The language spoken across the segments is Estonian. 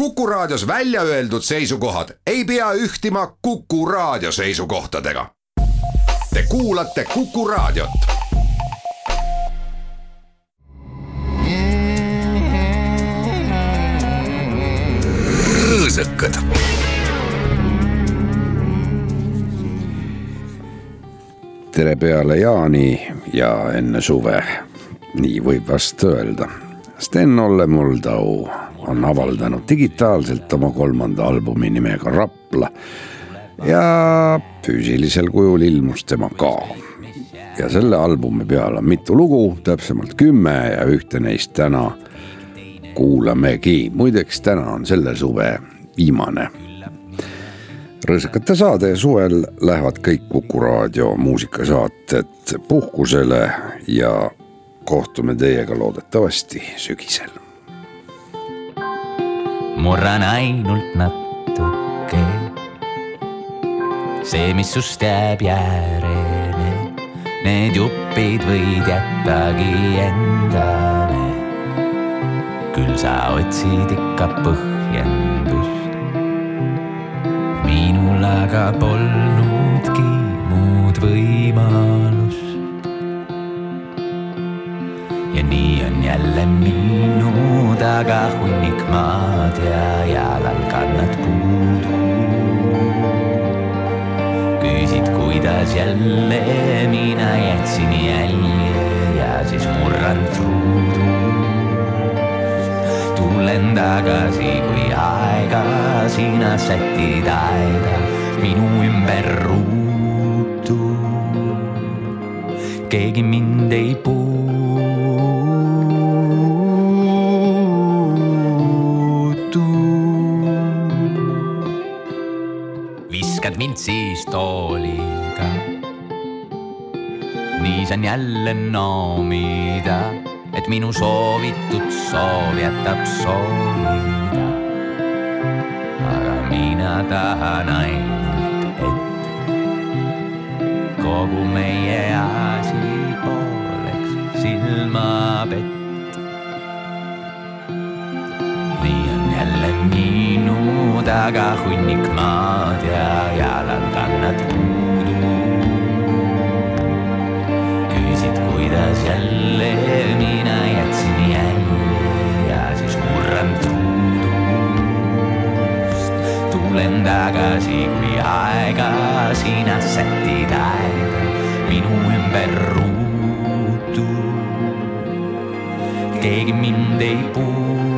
Kuku Raadios välja öeldud seisukohad ei pea ühtima Kuku Raadio seisukohtadega. Te kuulate Kuku Raadiot. rõõsakad. tere peale jaani ja enne suve, nii võib vast öelda. Sten-Olle Muldau on avaldanud digitaalselt oma kolmanda albumi nimega Rapla. ja füüsilisel kujul ilmus tema ka. ja selle albumi peal on mitu lugu, täpsemalt kümme ja ühte neist täna kuulamegi. muideks täna on selle suve viimane rõõsakate saade suvel lähevad kõik Kuku raadio muusikasaated puhkusele ja kohtume teiega loodetavasti sügisel murran ainult natuke. see, mis sust jääb järele, need jupid võid jättagi endale. küll sa otsid ikka põhjendust. minul aga polnudki muud võimalust. Ja nii on jälle minu taga hunnik maad ja jalal kannad puudu. küsid, kuidas jälle mina jätsin jälje ja siis murran truudu. tulen tagasi, kui aega sina sätid aeda minu ümber ruutu. keegi mind ei puutu. Tooliga. nii saan jälle noomida, et minu soovitud soov jätab soovida. aga mina tahan ainult, et kogu meie asi pooleks silmapett. nii minu taga hunnik maad ja jalal kannad puudu. küsid, kuidas jälle mina jätsin jälje ja siis murran truudust. tulen tagasi, kui aega sina sätid aega minu ümber ruutu. keegi mind ei puutu.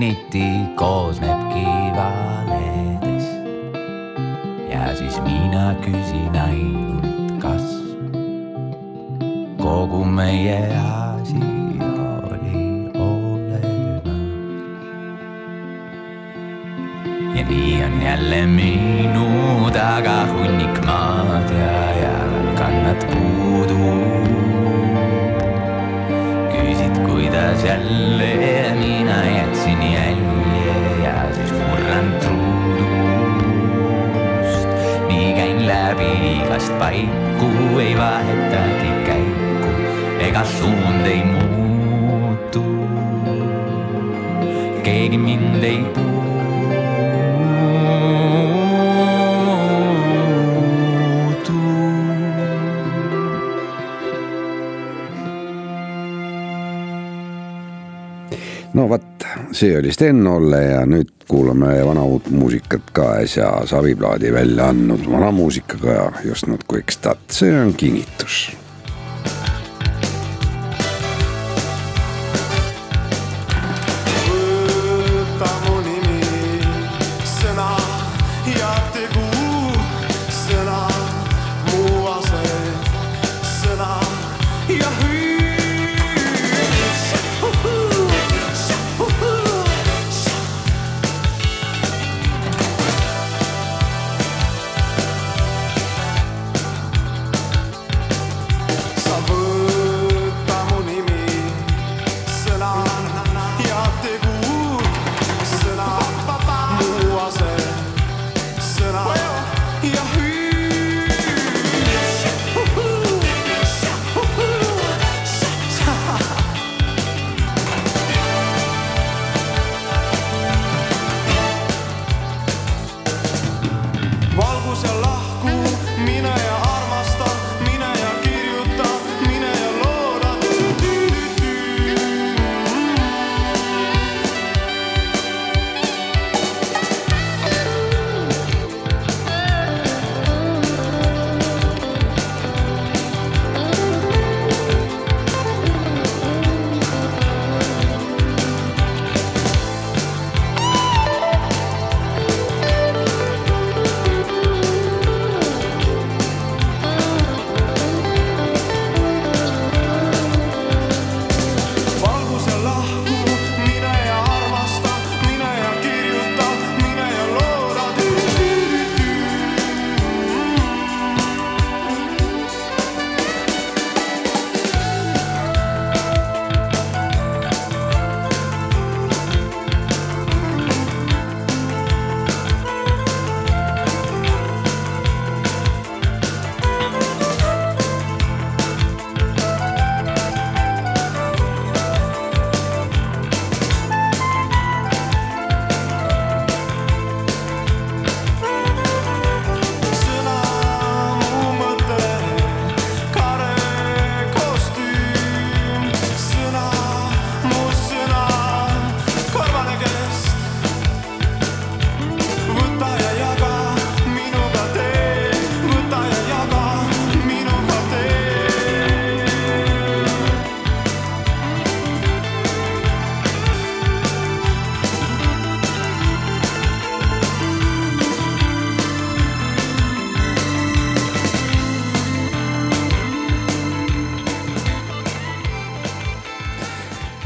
Nüüd ainiti paiku, ei vahetagi käiku ega suund ei muutu. keegi mind ei puutu. no vot, see oli Sten-Olle ja nüüd kuulame vana uut muusikat ka äsja Saviplaadi välja andnud vana muusikaga ja just nüüd Quick Start, see on kingitus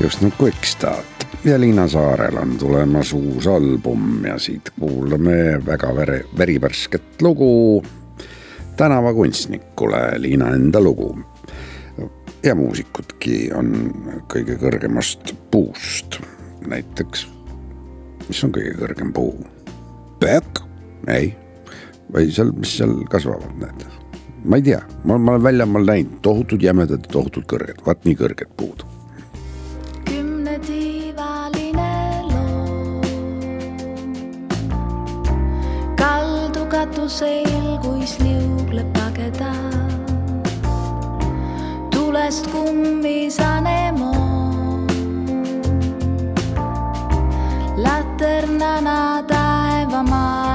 just nagu Ekstat ja Liina Saarel on tulemas uus album ja siit kuulame väga vere, verivärsket lugu tänavakunstnikule, Liina enda lugu. ja muusikudki on kõige kõrgemast puust, näiteks, mis on kõige kõrgem puu? pöök? ei, või seal, mis seal kasvavad, need ma ei tea, ma, ma olen väljamaal näinud tohutud jämedad ja tohutult kõrged, vaat nii kõrged puud. Kaldu katusel, kuis liugleb pageda. tulest kummisane moo. laternana taevamaagi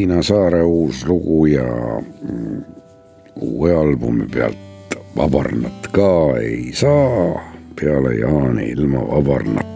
Tiina Saare uus lugu ja mm, uue albumi pealt Vabarnat ka ei saa peale Jaani ilma Vabarnata.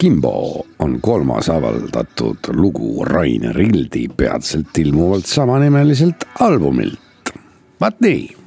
Akimbo on kolmas avaldatud lugu Rainer Ildi peatselt ilmuvalt samanimeliselt albumilt. vaat nii.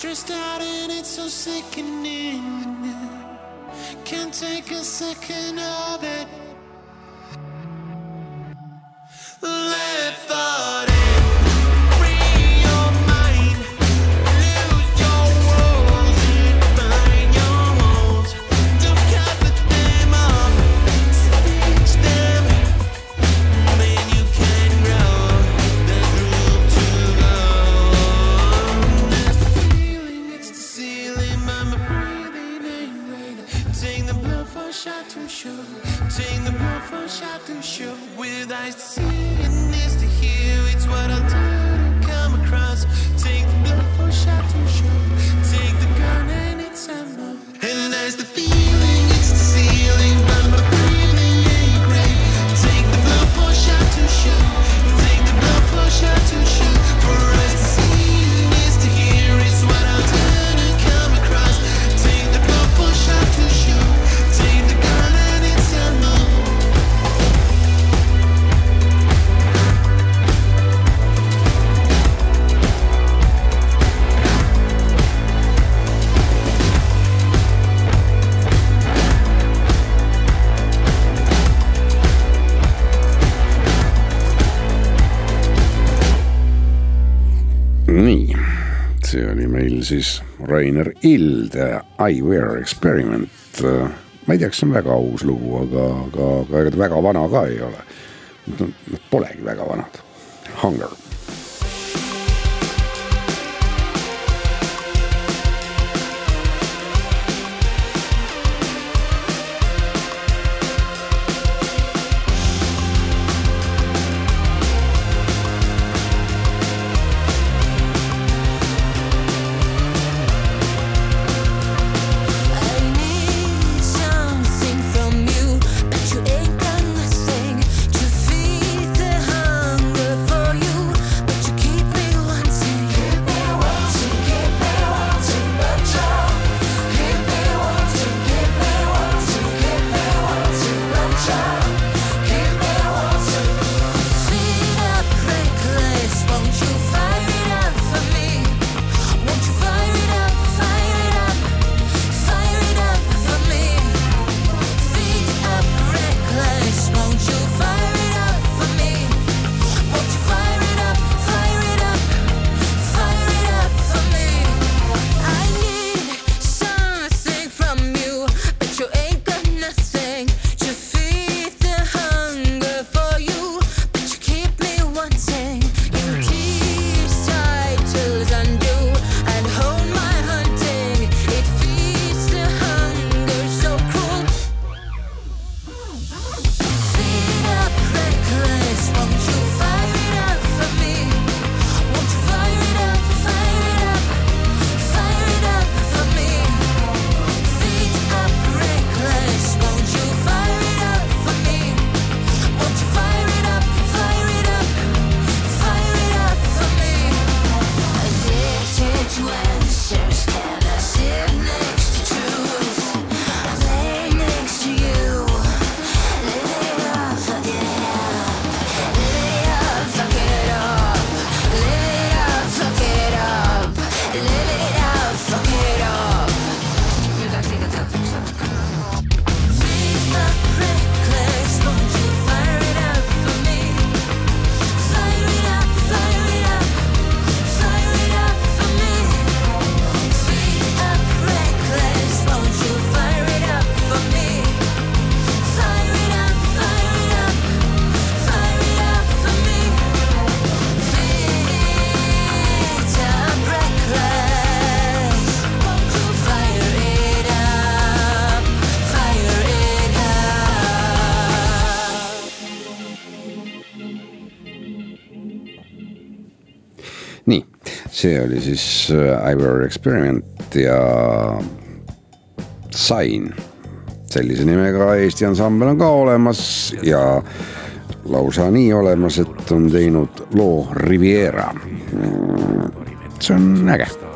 stressed out and it's so sickening. Can't take a second of it. Let thought. Siis Rainer Ild I Wear Experiment. ma ei tea, kas see on väga uus lugu, aga, aga, aga ega ta väga vana ka ei ole. Nad polegi väga vanad. Hunger see oli siis äh, Ivor Experiment ja Sain. sellise nimega Eesti ansambel on ka olemas ja lausa nii olemas, et on teinud loo Riviera. see on äge.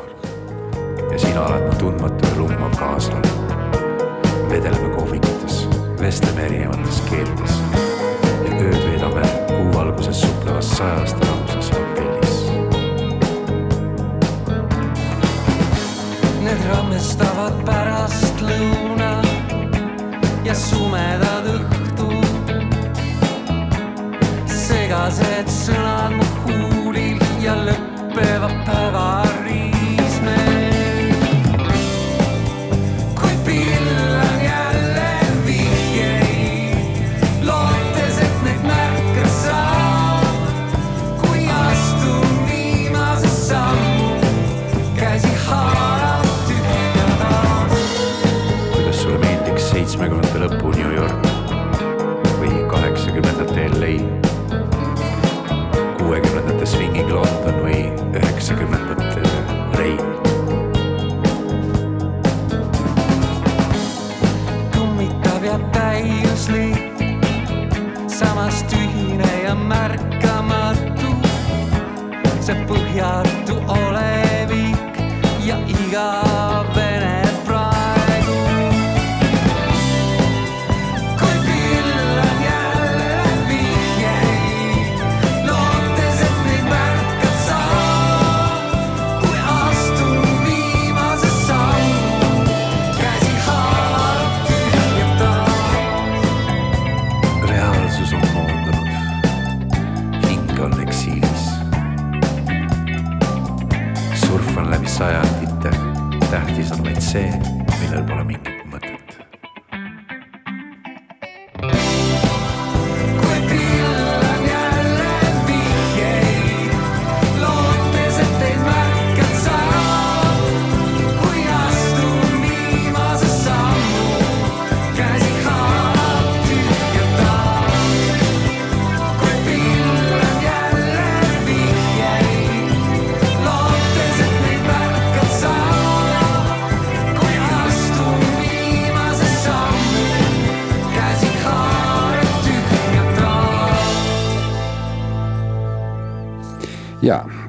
See põhjatu olevik ja igavene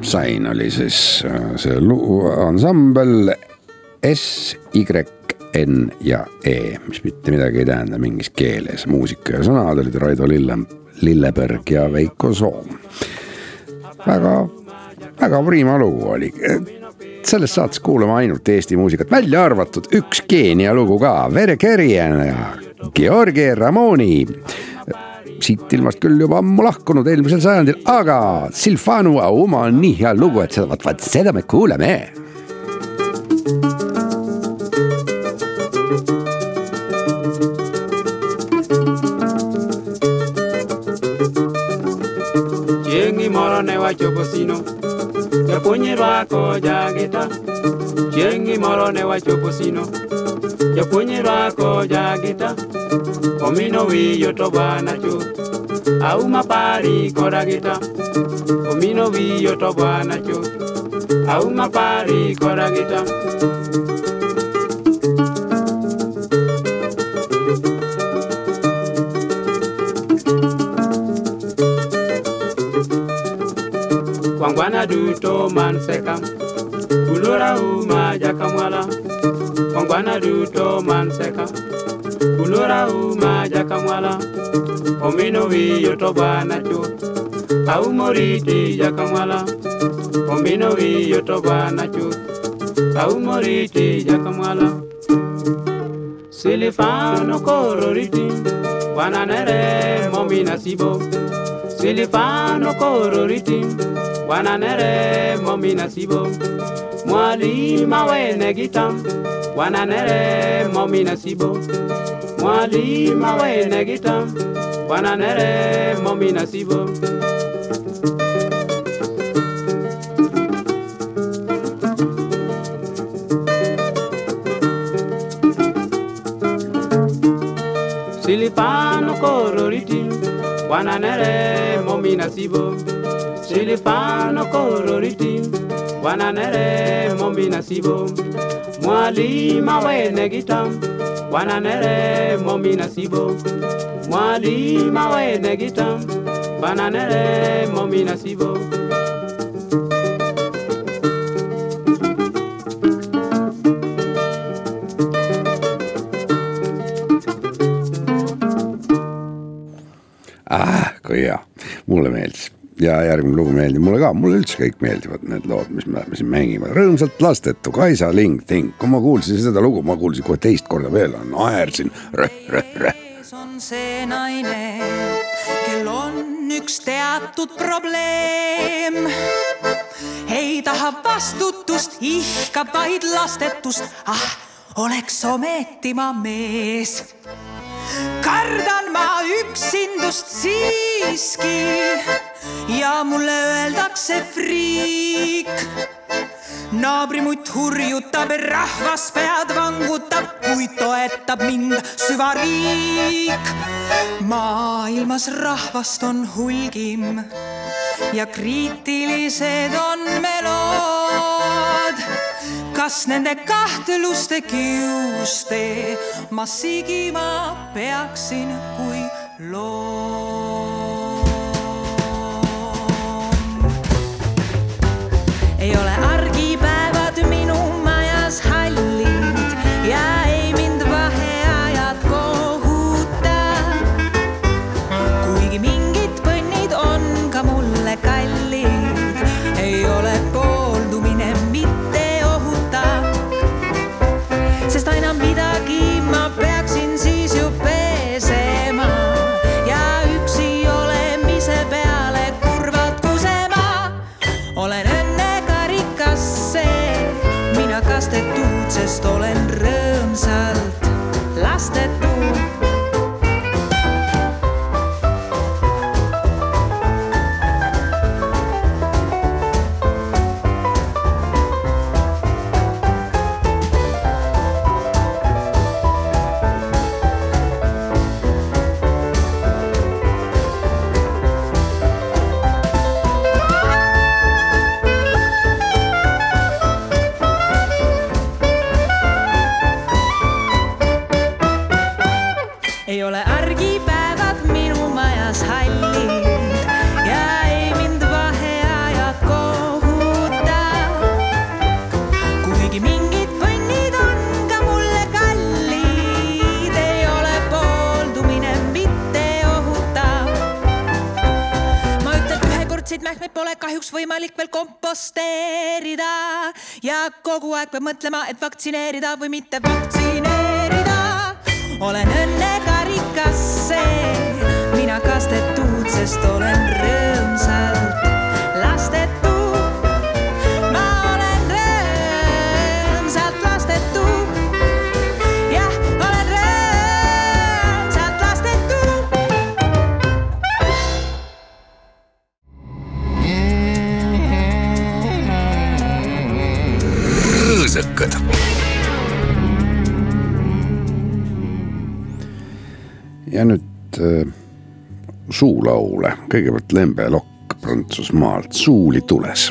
Sain oli siis äh, see ansambel S, Y, N ja E, mis mitte midagi ei tähenda mingis keeles. muusika ja sõnad olid Raido Lille, Lilleberg ja Veiko Soom. väga, väga priima lugu oli. selles saates kuulame ainult Eesti muusikat, välja arvatud üks Keenia lugu ka, Vere Kerjen ja Georgi Ramoni siit ilmast küll juba ammu lahkunud eelmisel sajandil, aga Silvano Auma on nii hea lugu, et seda, vaat, seda me kuulame. chieng' moro ne wachopo sino japuonj rwako jagita chieng' moro ne wachopo sino japuonj rwako jagita omino wiyo toba nacho auma pari koragita omino wiyo toba nacho auma pari koragita kwangwana duto manseka ulora uma jakamwala kwangwana duto man Kulura uma jakamwala Omino wiyo to bwana chuth Aumoriti jakamwala Omino wiyo to bwana chuth Aumoriti jakamwala. Silifano kororiti Wananere momina sibo Silifano kororiti Wananere momina sibo Mwalima wene gitam Wananere momina sibo mwalima wenegita wananele momina sivo. Silipano kororiti wananele momina sivo. Silipano kororiti wananele momina sivo. Mwalima wenegita bananere momi nasibo mwalima wenegita bananere momina nasibo ja järgmine lugu meeldib mulle ka, mulle üldse kõik meeldivad need lood, mis me, siin mängime, rõõmsalt lastetu, Kaisa Ling Ting, kui ma kuulsin seda lugu, ma kuulsin kohe teist korda veel, naersin. On see naine, kel on üks teatud probleem. ei taha vastutust, ihkab vaid lastetust, ah, oleks ometi ma mees kardan ma üksindust siiski ja mulle öeldakse friik. naabrimutt hurjutab, rahvas pead vangutab, kuid toetab mind süvariik. maailmas rahvast on hulgim ja kriitilised on melood kas nende kahtluste kiuste ma sigima peaksin kui loom? Veel komposteerida. Ja kogu aeg peab mõtlema, et vaktsineerida või mitte vaktsineerida. Olen õnnega rikas see, mina kastetud, sest olen ja nüüd äh, suulaule, kõigepealt Lembe Lokk Prantsusmaalt, Suuli tules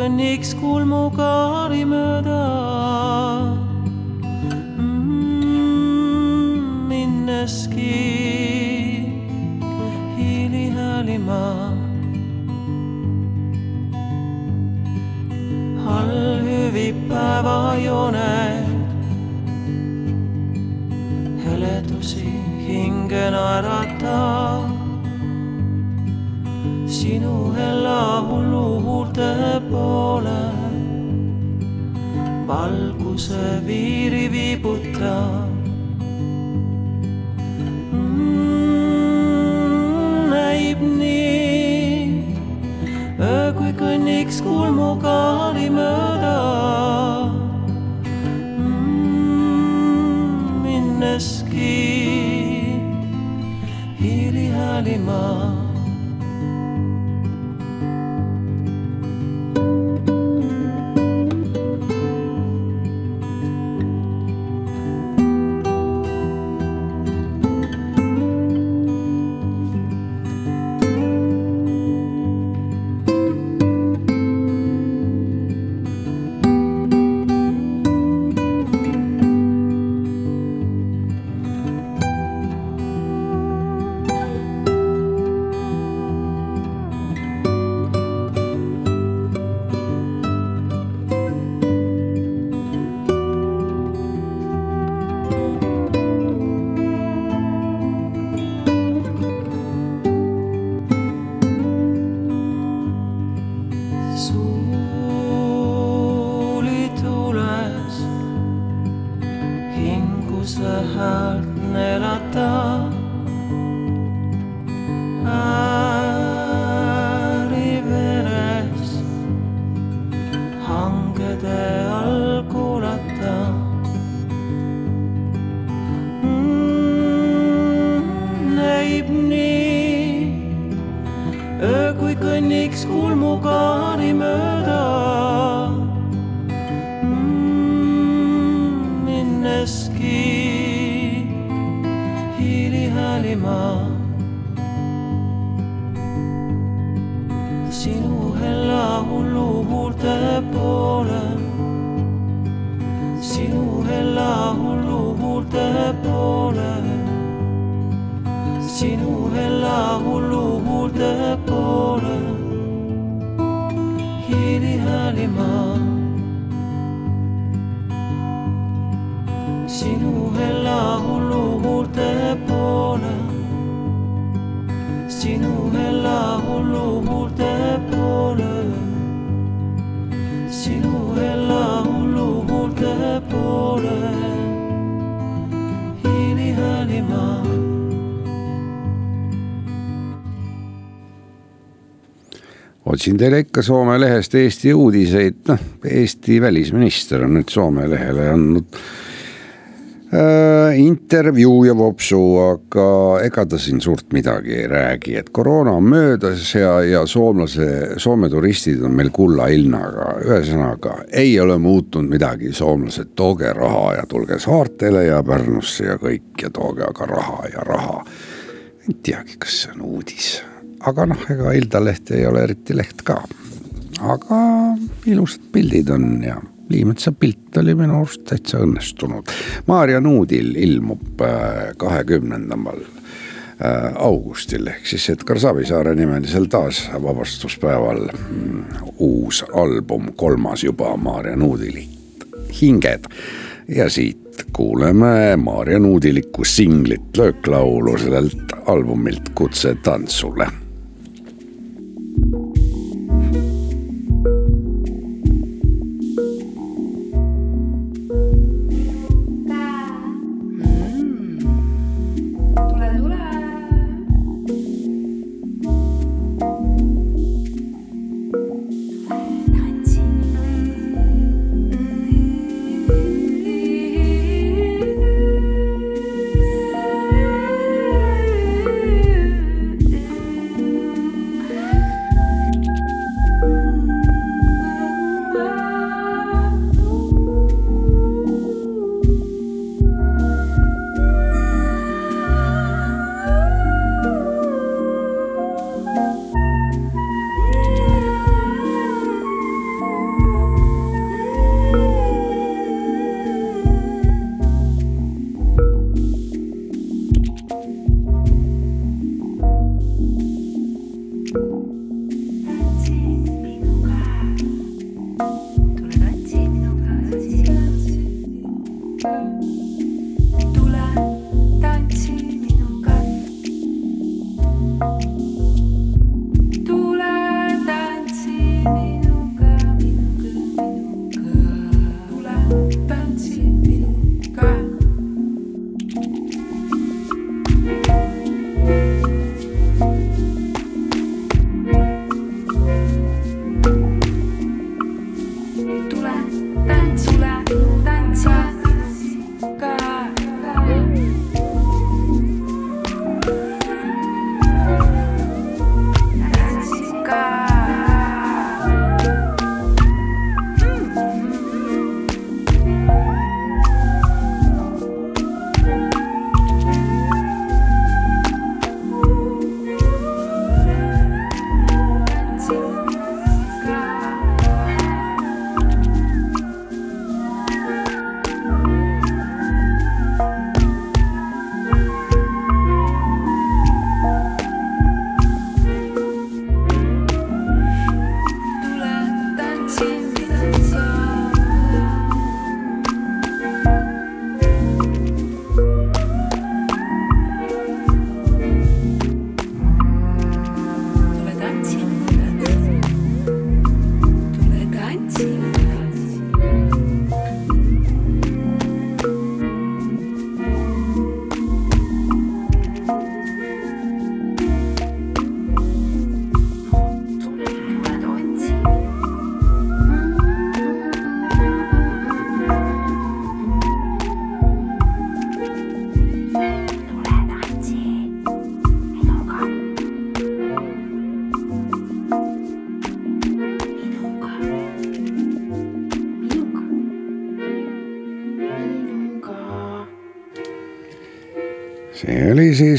kõnniks kulmukaari mööda. Mm, minneski hiili häälima. all hüvib päevajooned, heledusi hinge naeratab sinu lahulu huulte poole. valguse piiri viibuta mm,. näib nii, öö kui kõnniks kulmukaari mööda mm,. minneski hiilihäälimaa. Otsin teile ikka Soome lehest Eesti uudiseid, noh Eesti välisminister on nüüd Soome lehele andnud äh, intervjuu ja vopsu, aga ega ta siin suurt midagi ei räägi, et koroona on möödas ja, ja soomlase, Soome turistid on meil kullahinnaga, ühesõnaga ei ole muutunud midagi, soomlased, tooge raha ja tulge saartele ja Pärnusse ja kõik ja tooge aga raha ja raha. ei teagi, kas see on uudis aga noh, ega Ilda leht ei ole eriti leht ka. aga ilusad pildid on ja Liimetsa pilt oli minu arust täitsa õnnestunud. Maarja Nuudil ilmub kahekümnendal augustil ehk siis Edgar Savisaare nimelisel taasvabastuspäeval uus album, kolmas juba Maarja Nuudili Hinged ja siit kuuleme Maarja Nuudiliku singlit lööklaulu sellelt albumilt Kutse tantsule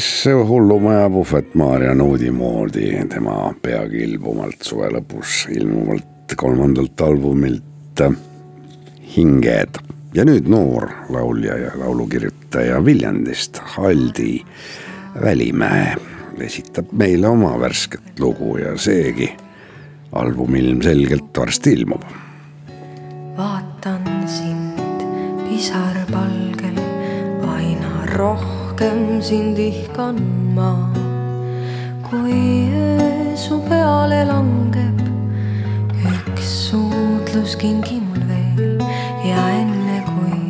siis hullumaja puhvet Maarja Nuudi moodi tema peagi ilmumalt suve lõpus ilmuvalt kolmandalt albumilt Hinged. ja nüüd noor laulja ja laulukirjutaja Viljandist, Haldi Välimäe esitab meile oma värsket lugu ja seegi album ilmselgelt varsti ilmub. Sind ihkan ma. kui öö su peale langeb, üks suudlus kingi mul veel ja enne kui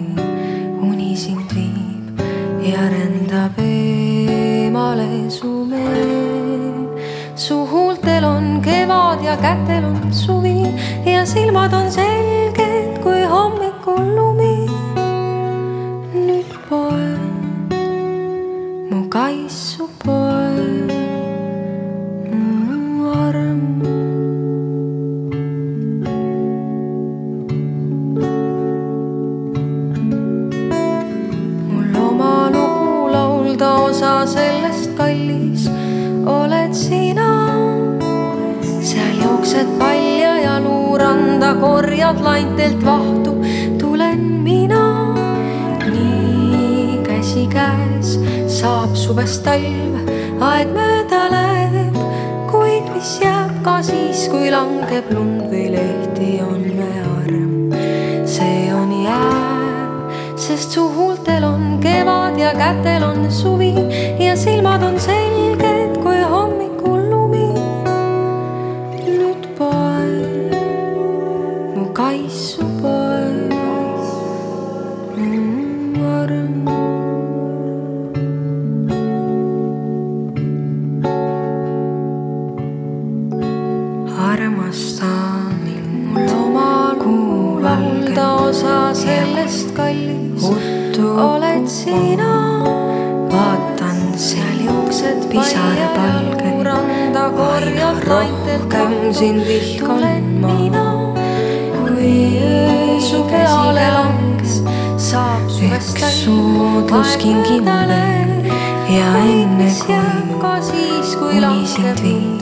uni sind viib ja rändab eemale su meel. su huultel on kevad ja kätel on suvi ja silmad on selged suudlus kingi mulle ja enne kui uni sind viib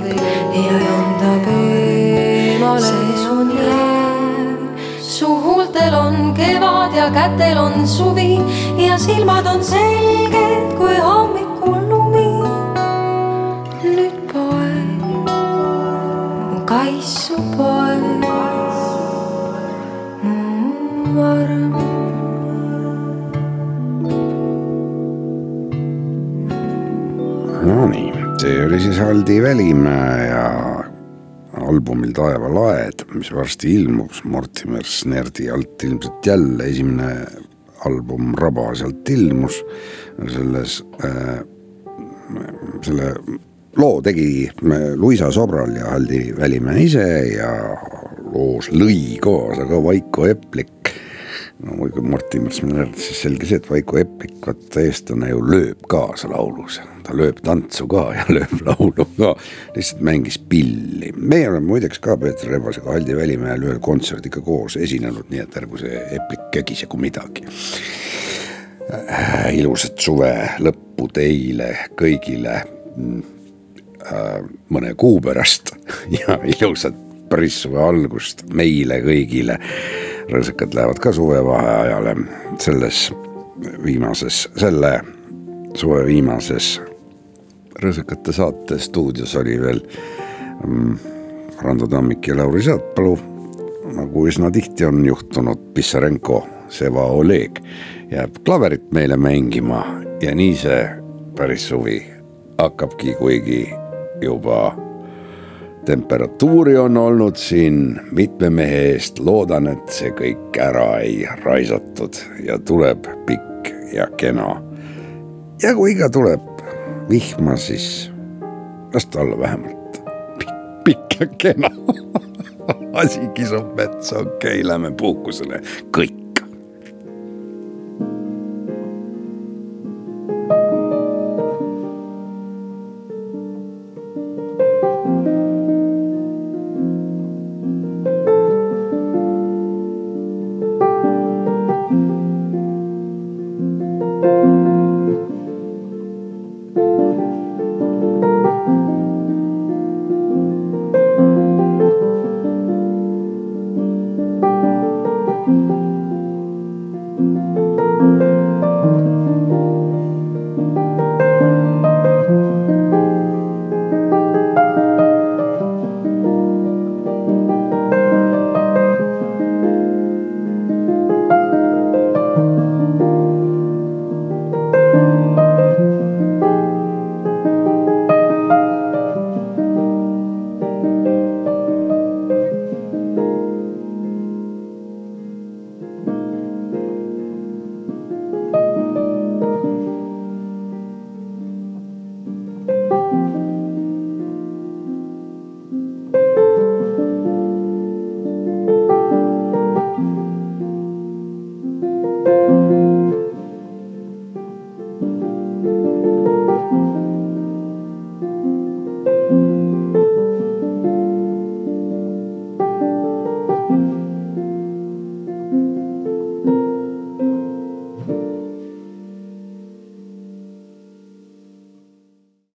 ja rändab eemale sun jääb. su huultel on kevad ja kätel on suvi ja silmad on selged Välimäe ja albumil Taevalaed, mis varsti ilmub, Mortimer Snerdi alt ilmselt jälle esimene album Raba sealt ilmus. selles äh,, selle loo tegi Luisa Sobral ja Aldi Välimäe ise ja loos lõi kaasa ka Vaiko Eplik no muidugi Mortimer Sminer, siis selge see, et Vaiko Eplik, vaata eestlane ju lööb kaasa laulus, ta lööb tantsu ka ja lööb laulu ka, lihtsalt mängis pilli. meie oleme muideks ka Peeter Rebasega Aldi Välimäel ühel kontserdiga koos esinenud, nii et ärgu see Eplik kägisegu midagi äh,. ilusat suve lõppu teile kõigile äh, mõne kuu pärast ja ilusat päris suve algust meile kõigile rõõsakad lähevad ka suvevaheajale selles viimases, selle suve viimases rõõsakate saate stuudios oli veel mm, Rando Tammik ja Lauri Saatpalu. nagu üsna tihti on juhtunud, Pissarenko, Seva Oleg jääb klaverit meile mängima ja nii see päris suvi hakkabki, kuigi juba temperatuuri on olnud siin mitme mehe eest, loodan, et see kõik ära ei raisatud ja tuleb pikk ja kena. ja kui ka tuleb vihma, siis las ta olla vähemalt pikk, pikk ja kena asi kisub metsa, okei okay,, lähme puhkusele kõik.